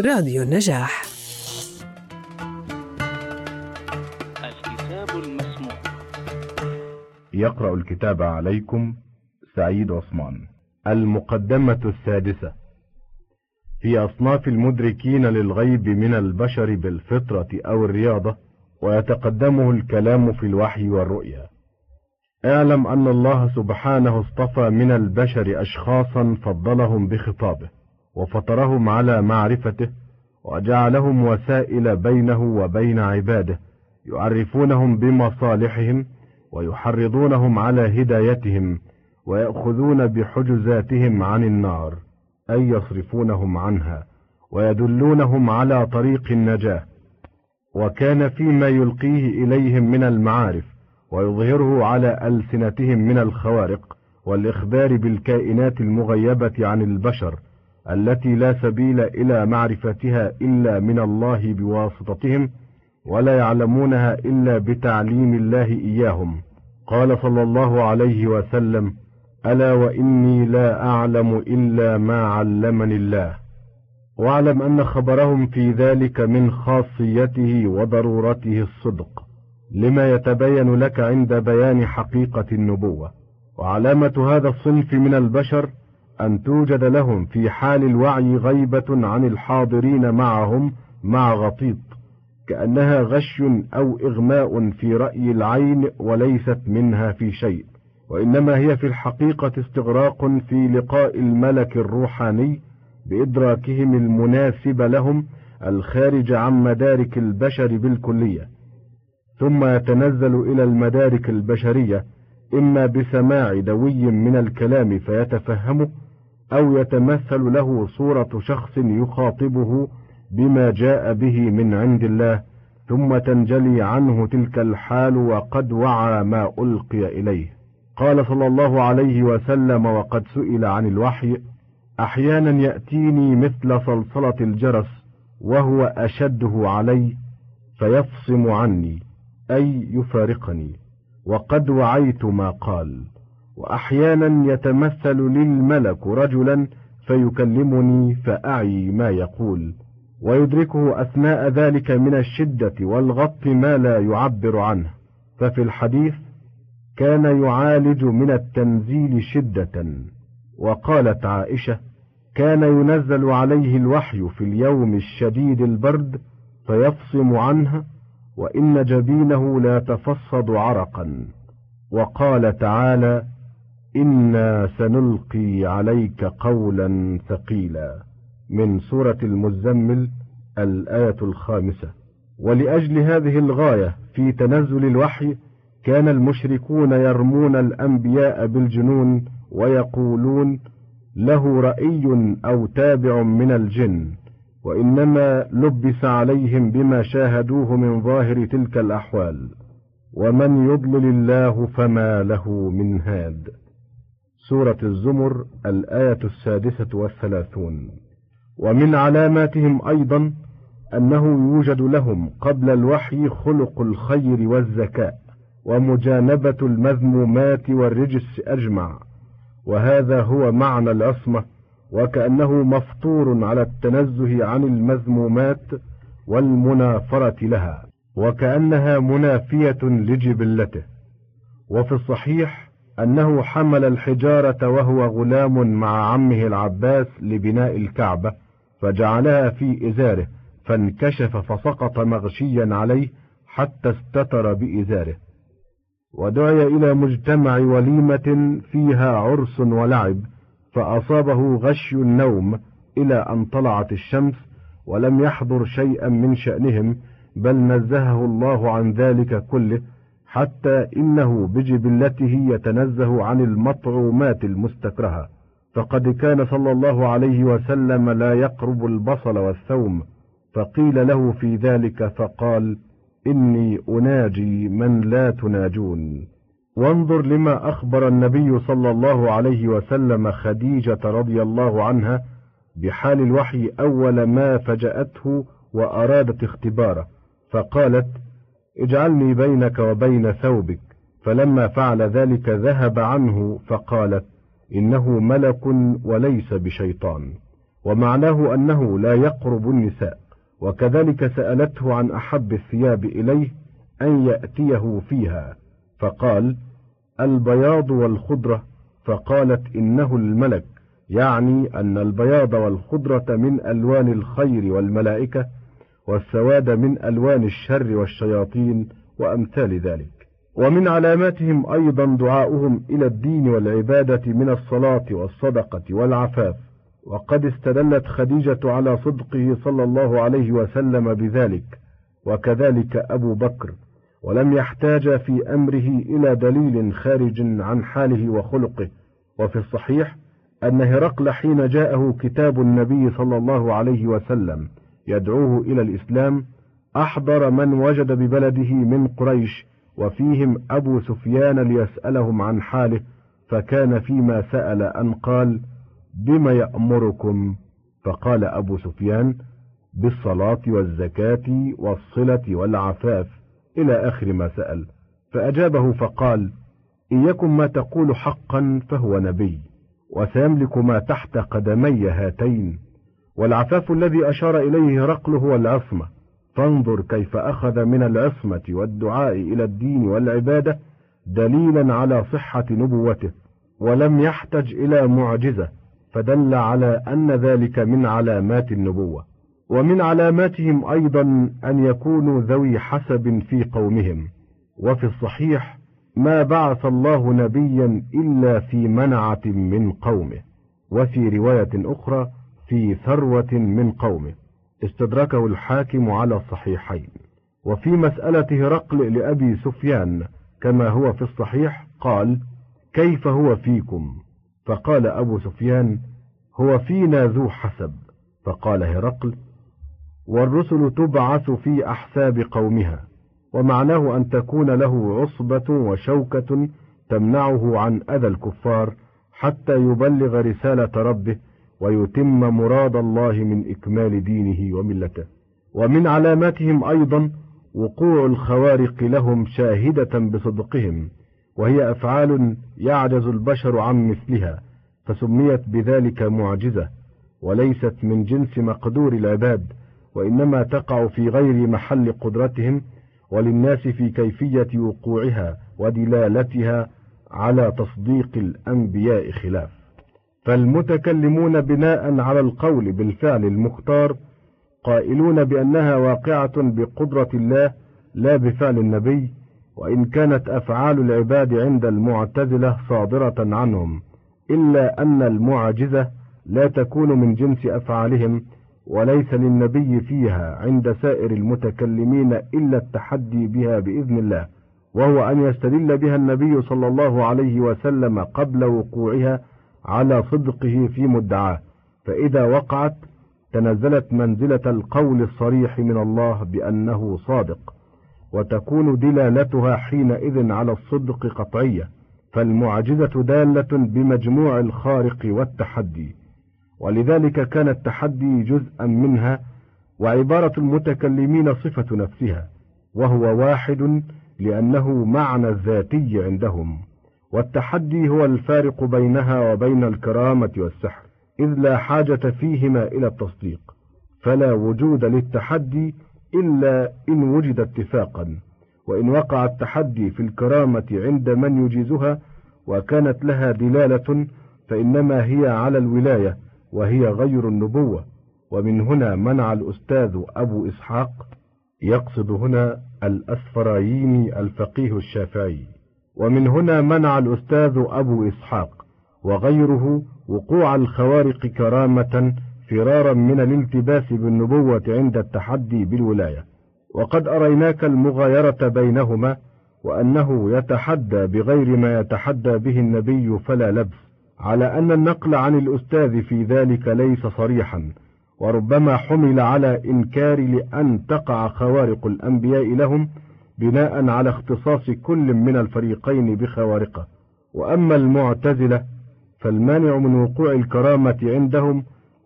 راديو النجاح. الكتاب المسموع. يقرأ الكتاب عليكم سعيد عثمان. المقدمة السادسة. في أصناف المدركين للغيب من البشر بالفطرة أو الرياضة ويتقدمه الكلام في الوحي والرؤيا. اعلم أن الله سبحانه اصطفى من البشر أشخاصا فضلهم بخطابه. وفطرهم على معرفته وجعلهم وسائل بينه وبين عباده يعرفونهم بمصالحهم ويحرضونهم على هدايتهم ويأخذون بحجزاتهم عن النار أي يصرفونهم عنها ويدلونهم على طريق النجاة. وكان فيما يلقيه إليهم من المعارف ويظهره على ألسنتهم من الخوارق والإخبار بالكائنات المغيبة عن البشر التي لا سبيل إلى معرفتها إلا من الله بواسطتهم ولا يعلمونها إلا بتعليم الله إياهم. قال صلى الله عليه وسلم ألا وإني لا أعلم إلا ما علمني الله. واعلم أن خبرهم في ذلك من خاصيته وضرورته الصدق لما يتبين لك عند بيان حقيقة النبوة. وعلامة هذا الصنف من البشر أن توجد لهم في حال الوعي غيبة عن الحاضرين معهم مع غطيط كأنها غش أو إغماء في رأي العين وليست منها في شيء وإنما هي في الحقيقة استغراق في لقاء الملك الروحاني بإدراكهم المناسب لهم الخارج عن مدارك البشر بالكلية. ثم يتنزل إلى المدارك البشرية إما بسماع دوي من الكلام فيتفهمه أو يتمثل له صورة شخص يخاطبه بما جاء به من عند الله ثم تنجلي عنه تلك الحال وقد وعى ما ألقي إليه. قال صلى الله عليه وسلم وقد سئل عن الوحي أحيانا يأتيني مثل صلصلة الجرس وهو أشده علي فيفصم عني أي يفارقني وقد وعيت ما قال. وأحيانا يتمثل للملك رجلا فيكلمني فأعي ما يقول ويدركه أثناء ذلك من الشدة والغط ما لا يعبر عنه. ففي الحديث كان يعالج من التنزيل شدة وقالت عائشة كان ينزل عليه الوحي في اليوم الشديد البرد فيفصم عنه وإن جبينه لا تفصد عرقا. وقال تعالى إنا سنلقي عليك قولا ثقيلا. من سورة المزمل الآية الخامسة. ولأجل هذه الغاية في تنزل الوحي كان المشركون يرمون الأنبياء بالجنون ويقولون له رأي أو تابع من الجن. وإنما لبس عليهم بما شاهدوه من ظاهر تلك الأحوال. ومن يضلل الله فما له من هاد. سورة الزمر الآية السادسة والثلاثون. ومن علاماتهم أيضا أنه يوجد لهم قبل الوحي خلق الخير والزكاء ومجانبة المذمومات والرجس أجمع. وهذا هو معنى العصمة وكأنه مفطور على التنزه عن المذمومات والمنافرة لها وكأنها منافية لجبلته. وفي الصحيح أنه حمل الحجارة وهو غلام مع عمه العباس لبناء الكعبة فجعلها في إزاره فانكشف فسقط مغشيا عليه حتى استتر بإزاره. ودعي إلى مجتمع وليمة فيها عرس ولعب فأصابه غشي النوم إلى أن طلعت الشمس ولم يحضر شيئا من شأنهم بل نزهه الله عن ذلك كله حتى إنه بجبلته يتنزه عن المطعومات المستكرهة. فقد كان صلى الله عليه وسلم لا يقرب البصل والثوم. فقيل له في ذلك فقال إني أناجي من لا تناجون. وانظر لما أخبر النبي صلى الله عليه وسلم خديجة رضي الله عنها بحال الوحي أول ما فجأته وأرادت اختباره. فقالت اجعلني بينك وبين ثوبك. فلما فعل ذلك ذهب عنه فقالت إنه ملك وليس بشيطان. ومعناه أنه لا يقرب النساء. وكذلك سألته عن أحب الثياب إليه أن يأتيه فيها. فقال البياض والخضرة. فقالت إنه الملك. يعني أن البياض والخضرة من ألوان الخير والملائكة والسواد من ألوان الشر والشياطين وأمثال ذلك. ومن علاماتهم أيضا دعاؤهم إلى الدين والعبادة من الصلاة والصدقة والعفاف. وقد استدلت خديجة على صدقه صلى الله عليه وسلم بذلك وكذلك أبو بكر. ولم يحتاج في أمره إلى دليل خارج عن حاله وخلقه. وفي الصحيح أن هرقل حين جاءه كتاب النبي صلى الله عليه وسلم يدعوه إلى الإسلام أحضر من وجد ببلده من قريش وفيهم أبو سفيان ليسألهم عن حاله فكان فيما سأل أن قال بما يأمركم؟ فقال أبو سفيان بالصلاة والزكاة والصلة والعفاف. إلى آخر ما سأل. فأجابه فقال إن يكن ما تقول حقا فهو نبي وسيملك ما تحت قدمي هاتين. والعفاف الذي أشار إليه هرقل هو العصمة. فانظر كيف أخذ من العصمة والدعاء إلى الدين والعبادة دليلا على صحة نبوته ولم يحتج إلى معجزة فدل على أن ذلك من علامات النبوة. ومن علاماتهم أيضا أن يكونوا ذوي حسب في قومهم. وفي الصحيح ما بعث الله نبيا إلا في منعة من قومه. وفي رواية أخرى في ثروة من قومه استدركه الحاكم على الصحيحين. وفي مسألة هرقل لأبي سفيان كما هو في الصحيح قال كيف هو فيكم؟ فقال أبو سفيان هو فينا ذو حسب. فقال هرقل والرسل تبعث في أحساب قومها ومعناه أن تكون له عصبة وشوكة تمنعه عن أذى الكفار حتى يبلغ رسالة ربه ويتم مراد الله من إكمال دينه وملته. ومن علاماتهم أيضا وقوع الخوارق لهم شاهدة بصدقهم وهي أفعال يعجز البشر عن مثلها فسميت بذلك معجزة وليست من جنس مقدور العباد وإنما تقع في غير محل قدرتهم وللناس في كيفية وقوعها ودلالتها على تصديق الأنبياء خلاف. فالمتكلمون بناء على القول بالفعل المختار قائلون بأنها واقعة بقدرة الله لا بفعل النبي وإن كانت أفعال العباد عند المعتزلة صادرة عنهم إلا أن المعجزة لا تكون من جنس أفعالهم وليس للنبي فيها عند سائر المتكلمين إلا التحدي بها بإذن الله وهو أن يستدل بها النبي صلى الله عليه وسلم قبل وقوعها على صدقه في مدعاه. فإذا وقعت تنزلت منزلة القول الصريح من الله بأنه صادق وتكون دلالتها حينئذ على الصدق قطعية. فالمعجزة دالة بمجموع الخارق والتحدي. ولذلك كان التحدي جزءا منها وعبارة المتكلمين صفة نفسها وهو واحد لأنه معنى الذاتي عندهم. والتحدي هو الفارق بينها وبين الكرامة والسحر إذ لا حاجة فيهما إلى التصديق فلا وجود للتحدي إلا إن وجد اتفاقا وإن وقع التحدي في الكرامة عند من يجيزها وكانت لها دلالة فإنما هي على الولاية وهي غير النبوة ومن هنا منع الأستاذ أبو إسحاق يقصد هنا الأسفرايني الفقيه الشافعي. ومن هنا منع الأستاذ أبو إسحاق وغيره وقوع الخوارق كرامة فرارا من الالتباس بالنبوة عند التحدي بالولاية. وقد أريناك المغايرة بينهما وأنه يتحدى بغير ما يتحدى به النبي فلا لبس على أن النقل عن الأستاذ في ذلك ليس صريحا وربما حمل على إنكار لأن تقع خوارق الأنبياء لهم بناء على اختصاص كل من الفريقين بخوارقة. وأما المعتزلة فالمانع من وقوع الكرامة عندهم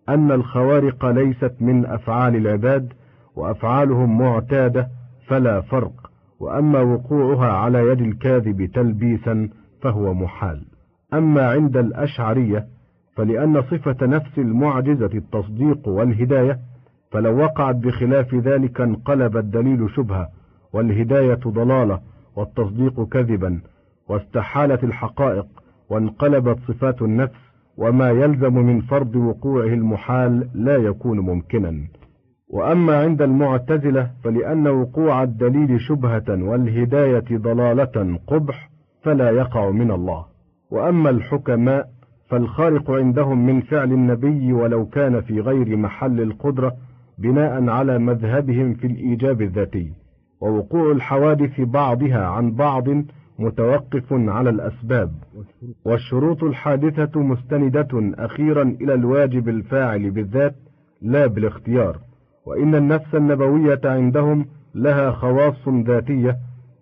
أن الخوارق ليست من أفعال العباد وأفعالهم معتادة فلا فرق. وأما وقوعها على يد الكاذب تلبيسا فهو محال. أما عند الأشعرية فلأن صفة نفس المعجزة التصديق والهداية فلو وقعت بخلاف ذلك انقلب الدليل شبهة. والهداية ضلالة والتصديق كذبا واستحالت الحقائق وانقلبت صفات النفس وما يلزم من فرض وقوعه المحال لا يكون ممكنا. وأما عند المعتزلة فلأن وقوع الدليل شبهة والهداية ضلالة قبح فلا يقع من الله. وأما الحكماء فالخارق عندهم من فعل النبي ولو كان في غير محل القدرة بناء على مذهبهم في الإيجاب الذاتي. ووقوع الحوادث بعضها عن بعض متوقف على الأسباب. والشروط الحادثة مستندة أخيرا إلى الواجب الفاعل بالذات لا بالاختيار. وإن النفس النبوية عندهم لها خواص ذاتية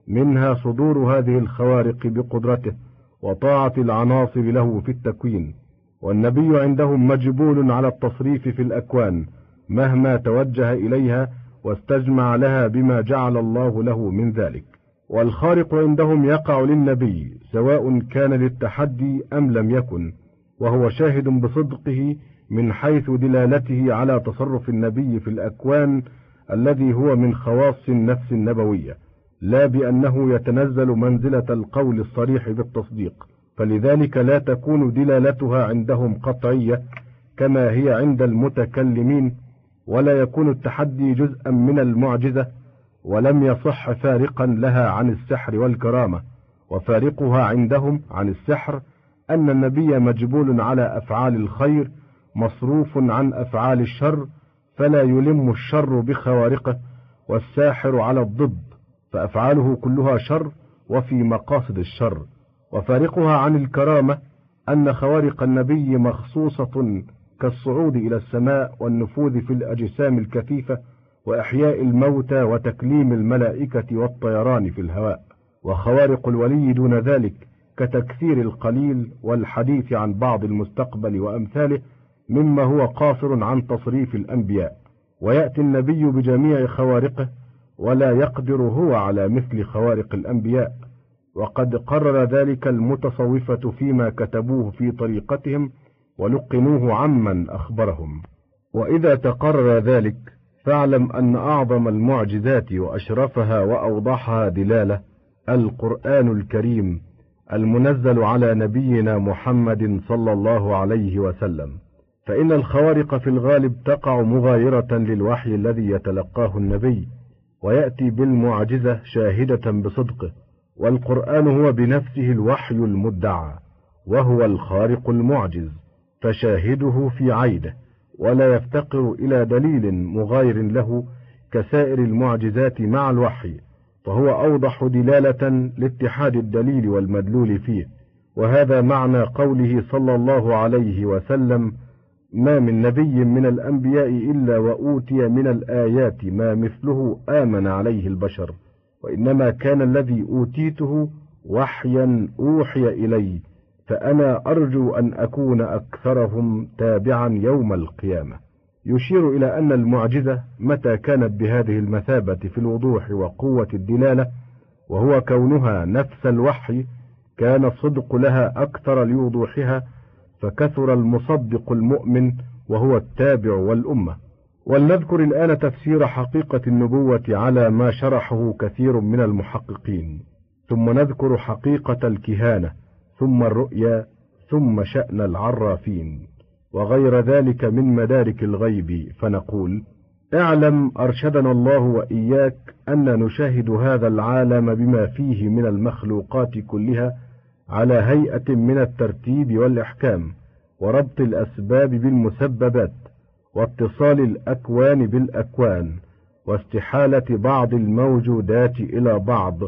منها صدور هذه الخوارق بقدرته وطاعة العناصر له في التكوين. والنبي عندهم مجبول على التصريف في الأكوان مهما توجه إليها واستجمع لها بما جعل الله له من ذلك. والخارق عندهم يقع للنبي سواء كان للتحدي أم لم يكن وهو شاهد بصدقه من حيث دلالته على تصرف النبي في الأكوان الذي هو من خواص النفس النبوية لا بأنه يتنزل منزلة القول الصريح بالتصديق. فلذلك لا تكون دلالتها عندهم قطعية كما هي عند المتكلمين ولا يكون التحدي جزءا من المعجزة ولم يصح فارقا لها عن السحر والكرامة. وفارقها عندهم عن السحر أن النبي مجبول على أفعال الخير مصروف عن أفعال الشر فلا يلم الشر بخوارقه والساحر على الضد فأفعاله كلها شر وفي مقاصد الشر. وفارقها عن الكرامة أن خوارق النبي مخصوصة كالصعود إلى السماء والنفوذ في الأجسام الكثيفة وإحياء الموتى وتكليم الملائكة والطيران في الهواء. وخوارق الولي دون ذلك كتكثير القليل والحديث عن بعض المستقبل وأمثاله مما هو قاصر عن تصريف الأنبياء. ويأتي النبي بجميع خوارقه ولا يقدر هو على مثل خوارق الأنبياء. وقد قرر ذلك المتصوفة فيما كتبوه في طريقتهم ولقنوه عمن أخبرهم. وإذا تقرر ذلك فاعلم أن أعظم المعجزات وأشرفها وأوضحها دلالة القرآن الكريم المنزل على نبينا محمد صلى الله عليه وسلم. فإن الخوارق في الغالب تقع مغايرة للوحي الذي يتلقاه النبي ويأتي بالمعجزة شاهدة بصدقه والقرآن هو بنفسه الوحي المدعى وهو الخارق المعجز. فشاهده في عينه ولا يفتقر إلى دليل مغاير له كسائر المعجزات مع الوحي فهو أوضح دلالة لاتحاد الدليل والمدلول فيه. وهذا معنى قوله صلى الله عليه وسلم ما من نبي من الأنبياء إلا وأوتي من الآيات ما مثله آمن عليه البشر وإنما كان الذي أوتيته وحيا أوحي إلي فأنا أرجو أن أكون أكثرهم تابعا يوم القيامة. يشير إلى أن المعجزة متى كانت بهذه المثابة في الوضوح وقوة الدلالة وهو كونها نفس الوحي كان الصدق لها أكثر لوضوحها فكثر المصدق المؤمن وهو التابع والأمة. ولنذكر الآن تفسير حقيقة النبوة على ما شرحه كثير من المحققين. ثم نذكر حقيقة الكهانة. ثم الرؤيا ثم شأن العرافين. وغير ذلك من مدارك الغيب فنقول اعلم أرشدنا الله وإياك أن نشاهد هذا العالم بما فيه من المخلوقات كلها على هيئة من الترتيب والإحكام وربط الأسباب بالمسببات واتصال الأكوان بالأكوان واستحالة بعض الموجودات إلى بعض.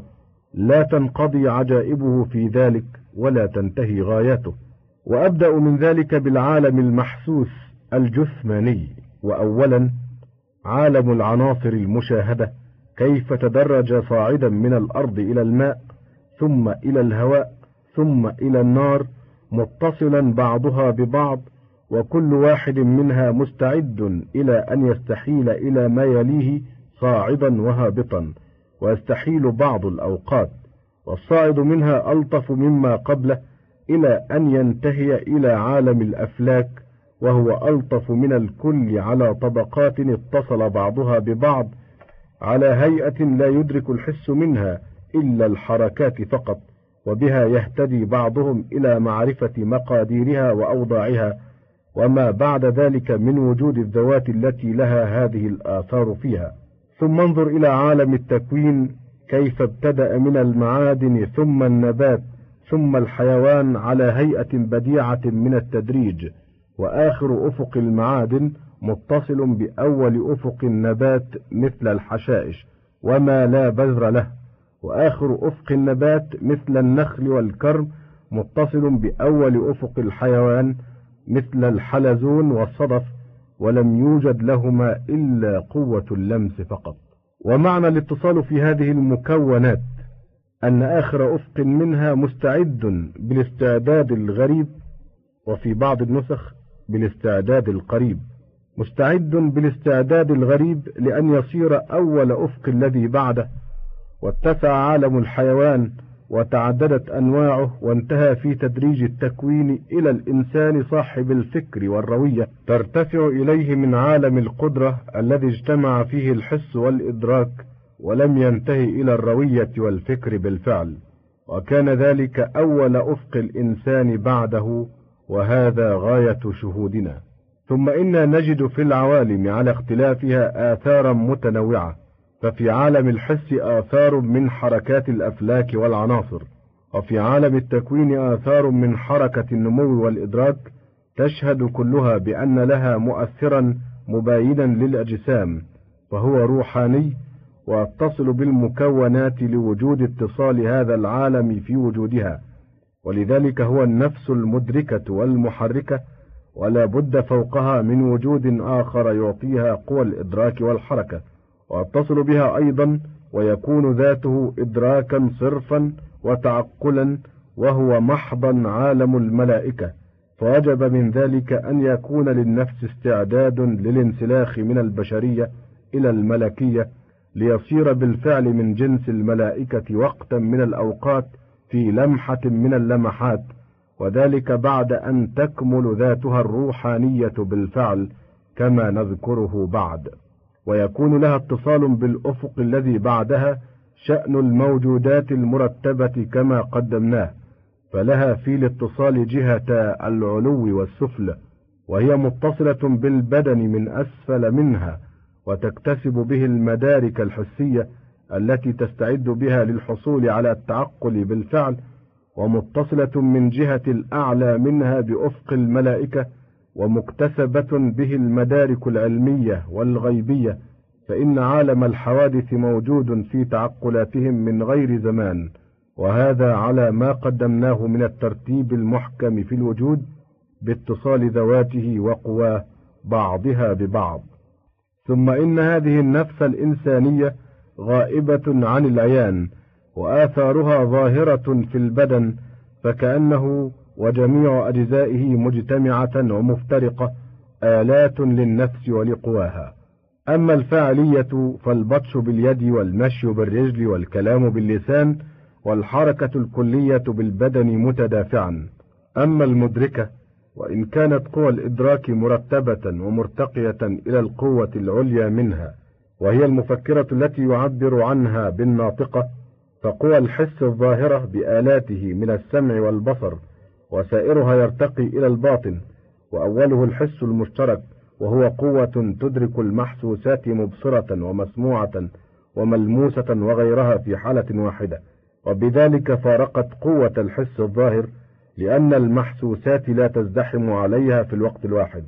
لا تنقضي عجائبه في ذلك. ولا تنتهي غايته. وأبدأ من ذلك بالعالم المحسوس الجثماني. وأولا عالم العناصر المشاهدة كيف تدرج صاعدا من الأرض إلى الماء ثم إلى الهواء ثم إلى النار متصلا بعضها ببعض وكل واحد منها مستعد إلى أن يستحيل إلى ما يليه صاعدا وهابطا. ويستحيل بعض الأوقات. والصاعد منها ألطف مما قبله إلى أن ينتهي إلى عالم الأفلاك وهو ألطف من الكل على طبقات اتصل بعضها ببعض على هيئة لا يدرك الحس منها إلا الحركات فقط وبها يهتدي بعضهم إلى معرفة مقاديرها وأوضاعها وما بعد ذلك من وجود الذوات التي لها هذه الآثار فيها. ثم انظر إلى عالم التكوين كيف ابتدأ من المعادن ثم النبات ثم الحيوان على هيئة بديعة من التدريج وآخر أفق المعادن متصل بأول أفق النبات مثل الحشائش وما لا بذر له. وآخر أفق النبات مثل النخل والكرم متصل بأول أفق الحيوان مثل الحلزون والصدف ولم يوجد لهما إلا قوة اللمس فقط. ومعنى الاتصال في هذه المكونات أن آخر أفق منها مستعد بالاستعداد الغريب وفي بعض النسخ بالاستعداد القريب. مستعد بالاستعداد الغريب لأن يصير أول أفق الذي بعده واتسع عالم الحيوان وتعددت أنواعه وانتهى في تدريج التكوين إلى الإنسان صاحب الفكر والروية. ترتفع إليه من عالم القدرة الذي اجتمع فيه الحس والإدراك ولم ينتهي إلى الروية والفكر بالفعل. وكان ذلك أول أفق الإنسان بعده وهذا غاية شهودنا. ثم إنا نجد في العوالم على اختلافها آثارا متنوعة. ففي عالم الحس آثار من حركات الأفلاك والعناصر وفي عالم التكوين آثار من حركة النمو والإدراك تشهد كلها بأن لها مؤثرا مباينا للأجسام فهو روحاني واتصل بالمكونات لوجود اتصال هذا العالم في وجودها ولذلك هو النفس المدركة والمحركة ولا بد فوقها من وجود آخر يعطيها قوى الإدراك والحركة. واتصل بها أيضا ويكون ذاته إدراكا صرفا وتعقلا وهو محضا عالم الملائكة. فوجب من ذلك أن يكون للنفس استعداد للانسلاخ من البشرية إلى الملكية ليصير بالفعل من جنس الملائكة وقتا من الأوقات في لمحة من اللمحات وذلك بعد أن تكمل ذاتها الروحانية بالفعل كما نذكره بعد. ويكون لها اتصال بالأفق الذي بعدها شأن الموجودات المرتبة كما قدمناه فلها في الاتصال جهة العلو والسفل وهي متصلة بالبدن من أسفل منها وتكتسب به المدارك الحسية التي تستعد بها للحصول على التعقل بالفعل ومتصلة من جهة الأعلى منها بأفق الملائكة ومكتسبة به المدارك العلمية والغيبية فإن عالم الحوادث موجود في تعقلاتهم من غير زمان وهذا على ما قدمناه من الترتيب المحكم في الوجود باتصال ذواته وقواه بعضها ببعض. ثم إن هذه النفس الإنسانية غائبة عن العيان وآثارها ظاهرة في البدن فكأنه وجميع أجزائه مجتمعة ومفترقة آلات للنفس ولقواها. أما الفاعلية فالبطش باليد والمشي بالرجل والكلام باللسان والحركة الكلية بالبدن متدافعا. أما المدركة وإن كانت قوى الإدراك مرتبة ومرتقية إلى القوة العليا منها وهي المفكرة التي يعبر عنها بالناطقة فقوى الحس الظاهرة بآلاته من السمع والبصر وسائرها يرتقي إلى الباطن وأوله الحس المشترك وهو قوة تدرك المحسوسات مبصرة ومسموعة وملموسة وغيرها في حالة واحدة. وبذلك فارقت قوة الحس الظاهر لأن المحسوسات لا تزدحم عليها في الوقت الواحد.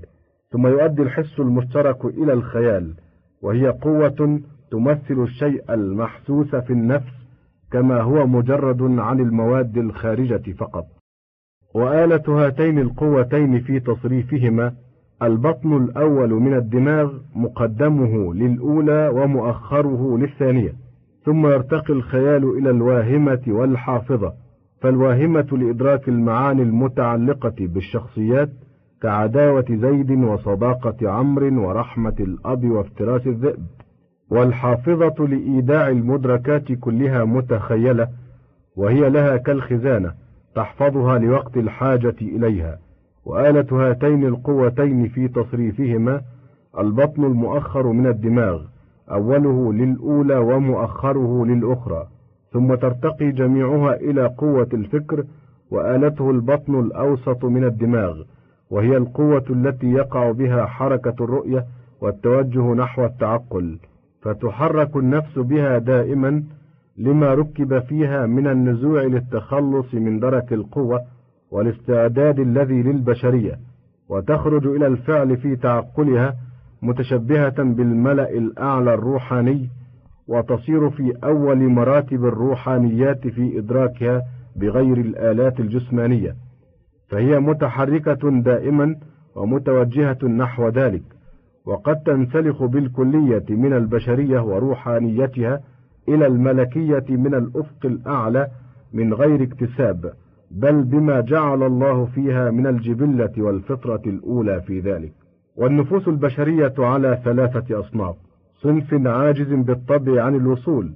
ثم يؤدي الحس المشترك إلى الخيال وهي قوة تمثل الشيء المحسوس في النفس كما هو مجرد عن المواد الخارجة فقط. وآلة هاتين القوتين في تصريفهما البطن الأول من الدماغ مقدمه للأولى ومؤخره للثانية ثم يرتقي الخيال إلى الواهمة والحافظة فالواهمة لإدراك المعاني المتعلقة بالشخصيات كعداوة زيد وصداقة عمرو ورحمة الأب وافتراس الذئب والحافظة لإيداع المدركات كلها متخيلة وهي لها كالخزانة تحفظها لوقت الحاجة إليها وآلة هاتين القوتين في تصريفهما البطن المؤخر من الدماغ أوله للأولى ومؤخره للأخرى ثم ترتقي جميعها إلى قوة الفكر وآلته البطن الأوسط من الدماغ وهي القوة التي يقع بها حركة الرؤية والتوجه نحو التعقل فتحرك النفس بها دائما لما ركب فيها من النزوع للتخلص من درك القوة والاستعداد الذي للبشرية وتخرج إلى الفعل في تعقلها متشبهة بالملأ الأعلى الروحاني وتصير في أول مراتب الروحانيات في إدراكها بغير الآلات الجسمانية. فهي متحركة دائما ومتوجهة نحو ذلك وقد تنسلخ بالكلية من البشرية وروحانيتها إلى الملكية من الأفق الأعلى من غير اكتساب بل بما جعل الله فيها من الجبلة والفطرة الأولى في ذلك. والنفوس البشرية على ثلاثة أصناف صنف عاجز بالطبع عن الوصول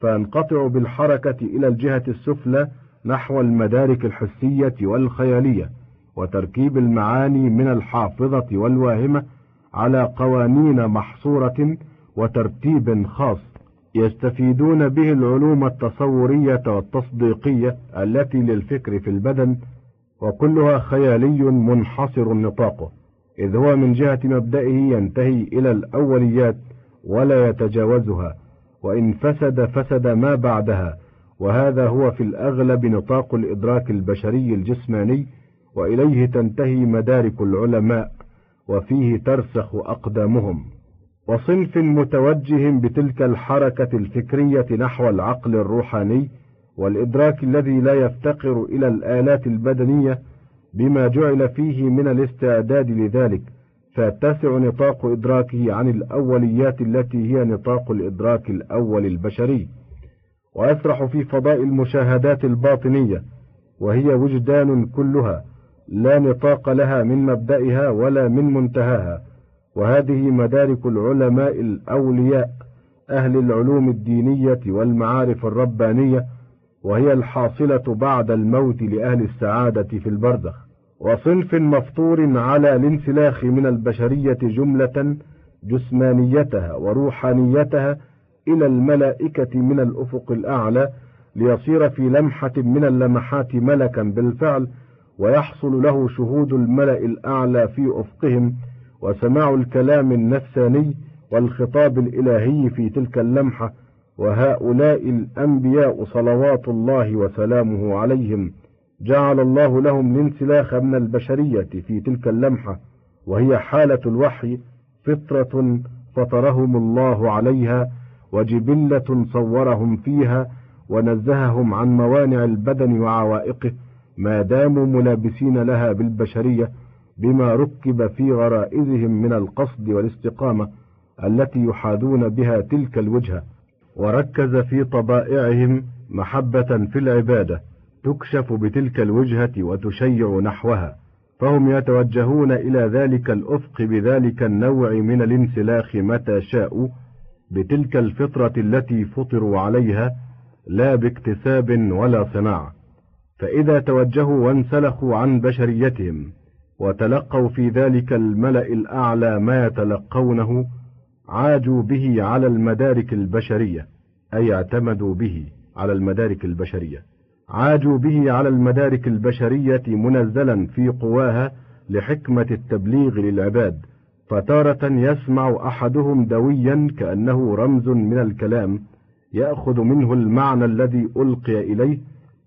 فينقطع بالحركة إلى الجهة السفلى نحو المدارك الحسية والخيالية وتركيب المعاني من الحافظة والواهمة على قوانين محصورة وترتيب خاص. يستفيدون به العلوم التصورية والتصديقية التي للفكر في البدن وكلها خيالي منحصر نطاقه إذ هو من جهة مبدئه ينتهي إلى الأوليات ولا يتجاوزها وإن فسد فسد ما بعدها وهذا هو في الأغلب نطاق الإدراك البشري الجسماني وإليه تنتهي مدارك العلماء وفيه ترسخ أقدامهم. وصنف متوجه بتلك الحركة الفكرية نحو العقل الروحاني والإدراك الذي لا يفتقر إلى الآلات البدنية بما جعل فيه من الاستعداد لذلك فيتسع نطاق إدراكه عن الأوليات التي هي نطاق الإدراك الأول البشري. ويسرح في فضاء المشاهدات الباطنية وهي وجدان كلها لا نطاق لها من مبدئها ولا من منتهاها. وهذه مدارك العلماء الأولياء أهل العلوم الدينية والمعارف الربانية وهي الحاصلة بعد الموت لأهل السعادة في البرزخ. وصنف مفطور على الانسلاخ من البشرية جملة جسمانيتها وروحانيتها إلى الملائكة من الأفق الأعلى ليصير في لمحة من اللمحات ملكا بالفعل ويحصل له شهود الملأ الأعلى في أفقهم وسماع الكلام النفساني والخطاب الإلهي في تلك اللمحة وهؤلاء الأنبياء صلوات الله وسلامه عليهم جعل الله لهم الانسلاخ من البشرية في تلك اللمحة وهي حالة الوحي فطرة فطرهم الله عليها وجبلة صورهم فيها ونزههم عن موانع البدن وعوائقه ما داموا ملابسين لها بالبشرية بما ركب في غرائزهم من القصد والاستقامة التي يحاذون بها تلك الوجهة وركز في طبائعهم محبة في العبادة تكشف بتلك الوجهة وتشيع نحوها فهم يتوجهون إلى ذلك الأفق بذلك النوع من الانسلاخ متى شاءوا بتلك الفطرة التي فطروا عليها لا باكتساب ولا صناعة. فإذا توجهوا وانسلخوا عن بشريتهم وتلقوا في ذلك الملأ الأعلى ما يتلقونه عاجوا به على المدارك البشرية أي اعتمدوا به على المدارك البشرية. عاجوا به على المدارك البشرية منزلا في قواها لحكمة التبليغ للعباد فتارة يسمع أحدهم دويا كأنه رمز من الكلام يأخذ منه المعنى الذي ألقي إليه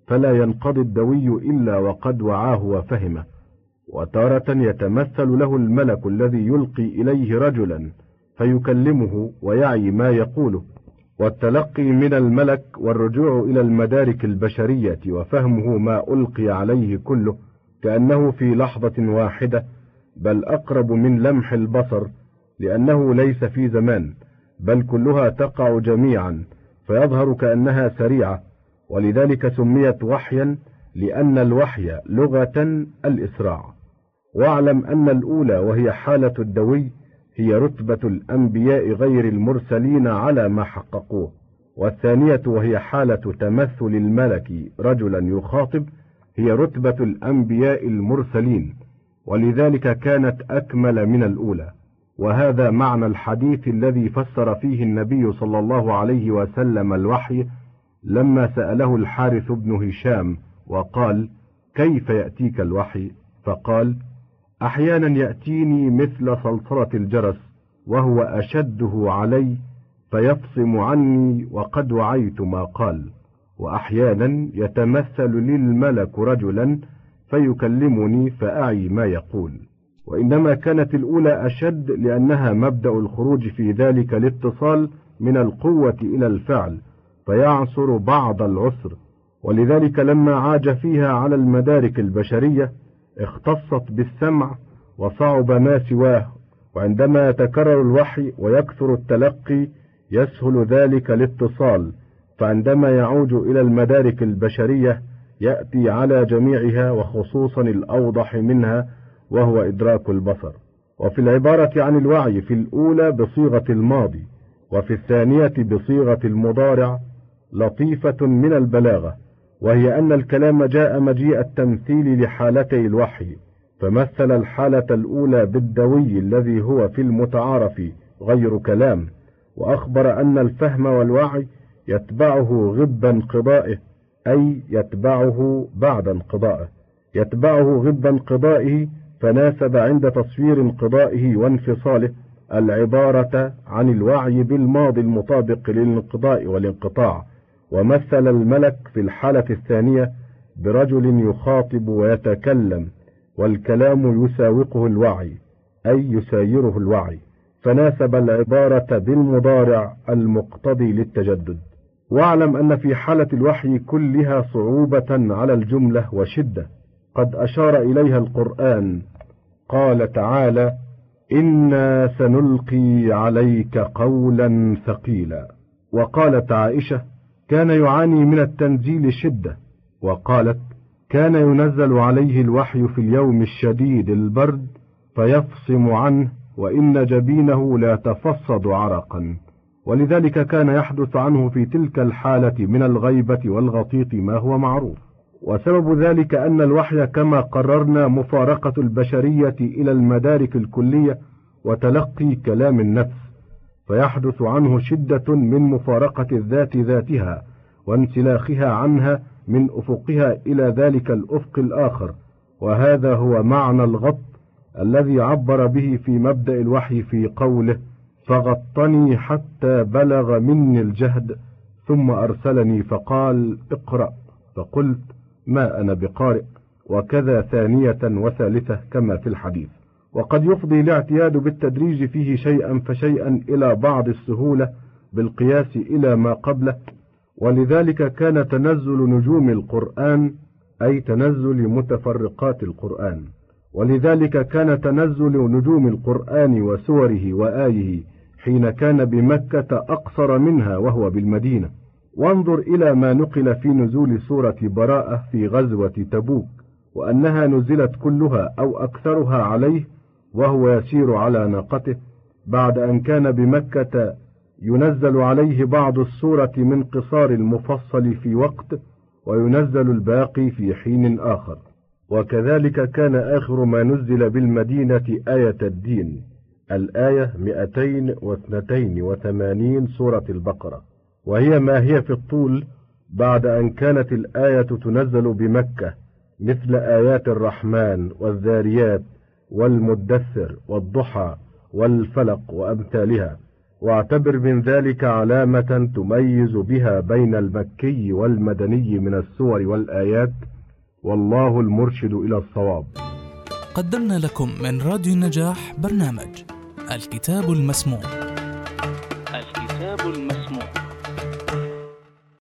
فلا ينقضي الدوي إلا وقد وعاه وفهمه. وتارة يتمثل له الملك الذي يلقي إليه رجلا فيكلمه ويعي ما يقوله والتلقي من الملك والرجوع إلى المدارك البشرية وفهمه ما ألقي عليه كله كأنه في لحظة واحدة بل أقرب من لمح البصر لأنه ليس في زمان بل كلها تقع جميعا فيظهر كأنها سريعة ولذلك سميت وحيا لأن الوحي لغة الإسراع. واعلم أن الأولى وهي حالة الدوي هي رتبة الأنبياء غير المرسلين على ما حققوه والثانية وهي حالة تمثل الملك رجلا يخاطب هي رتبة الأنبياء المرسلين ولذلك كانت أكمل من الأولى وهذا معنى الحديث الذي فسر فيه النبي صلى الله عليه وسلم الوحي لما سأله الحارث بن هشام وقال كيف يأتيك الوحي؟ فقال أحيانا يأتيني مثل صلصلة الجرس وهو أشده علي فيفصم عني وقد وعيت ما قال. وأحيانا يتمثل للملك رجلا فيكلمني فأعي ما يقول. وإنما كانت الأولى أشد لأنها مبدأ الخروج في ذلك الاتصال من القوة إلى الفعل فيعصر بعض العسر. ولذلك لما عاج فيها على المدارك البشرية اختصت بالسمع وصعب ما سواه وعندما يتكرر الوحي ويكثر التلقي يسهل ذلك الاتصال فعندما يعود إلى المدارك البشرية يأتي على جميعها وخصوصا الأوضح منها وهو إدراك البصر. وفي العبارة عن الوعي في الأولى بصيغة الماضي وفي الثانية بصيغة المضارع لطيفة من البلاغة. وهي أن الكلام جاء مجيء التمثيل لحالتي الوحي فمثل الحالة الأولى بالدوي الذي هو في المتعارف غير كلام وأخبر أن الفهم والوعي يتبعه غب انقضائه أي يتبعه بعد انقضائه. يتبعه غب انقضائه فناسب عند تصوير انقضائه وانفصاله العبارة عن الوعي بالماضي المطابق للانقضاء والانقطاع. ومثل الملك في الحالة الثانية برجل يخاطب ويتكلم والكلام يساوقه الوعي أي يسايره الوعي. فناسب العبارة بالمضارع المقتضي للتجدد. واعلم أن في حالة الوحي كلها صعوبة على الجملة وشدة. قد أشار إليها القرآن. قال تعالى إنا سنلقي عليك قولا ثقيلا. وقالت عائشة كان يعاني من التنزيل شدة وقالت كان ينزل عليه الوحي في اليوم الشديد البرد فيفصم عنه وإن جبينه لا تفصد عرقا. ولذلك كان يحدث عنه في تلك الحالة من الغيبة والغطيط ما هو معروف. وسبب ذلك أن الوحي كما قررنا مفارقة البشرية إلى المدارك الكلية وتلقي كلام النفس. فيحدث عنه شدة من مفارقة الذات ذاتها وانسلاخها عنها من أفقها إلى ذلك الأفق الآخر. وهذا هو معنى الغط الذي عبر به في مبدأ الوحي في قوله فغطني حتى بلغ مني الجهد ثم أرسلني فقال اقرأ فقلت ما أنا بقارئ وكذا ثانية وثالثة كما في الحديث وقد يفضي الاعتياد بالتدريج فيه شيئا فشيئا إلى بعض السهولة بالقياس إلى ما قبله ولذلك كان تنزل نجوم القرآن أي تنزل متفرقات القرآن ولذلك كان تنزل نجوم القرآن وسوره وآيه حين كان بمكة أقصر منها وهو بالمدينة. وانظر إلى ما نقل في نزول سورة براءة في غزوة تبوك وأنها نزلت كلها أو أكثرها عليه وهو يسير على ناقته بعد أن كان بمكة ينزل عليه بعض السورة من قصار المفصل في وقت وينزل الباقي في حين آخر. وكذلك كان آخر ما نزل بالمدينة آية الدين الآية 282 سورة البقرة. وهي ما هي في الطول بعد أن كانت الآية تنزل بمكة مثل آيات الرحمن والذاريات والمدثر والضحى والفلق وأمثالها واعتبر من ذلك علامة تميز بها بين المكي والمدني من السور والآيات والله المرشد إلى الصواب. قدمنا لكم من راديو النجاح برنامج الكتاب المسموع.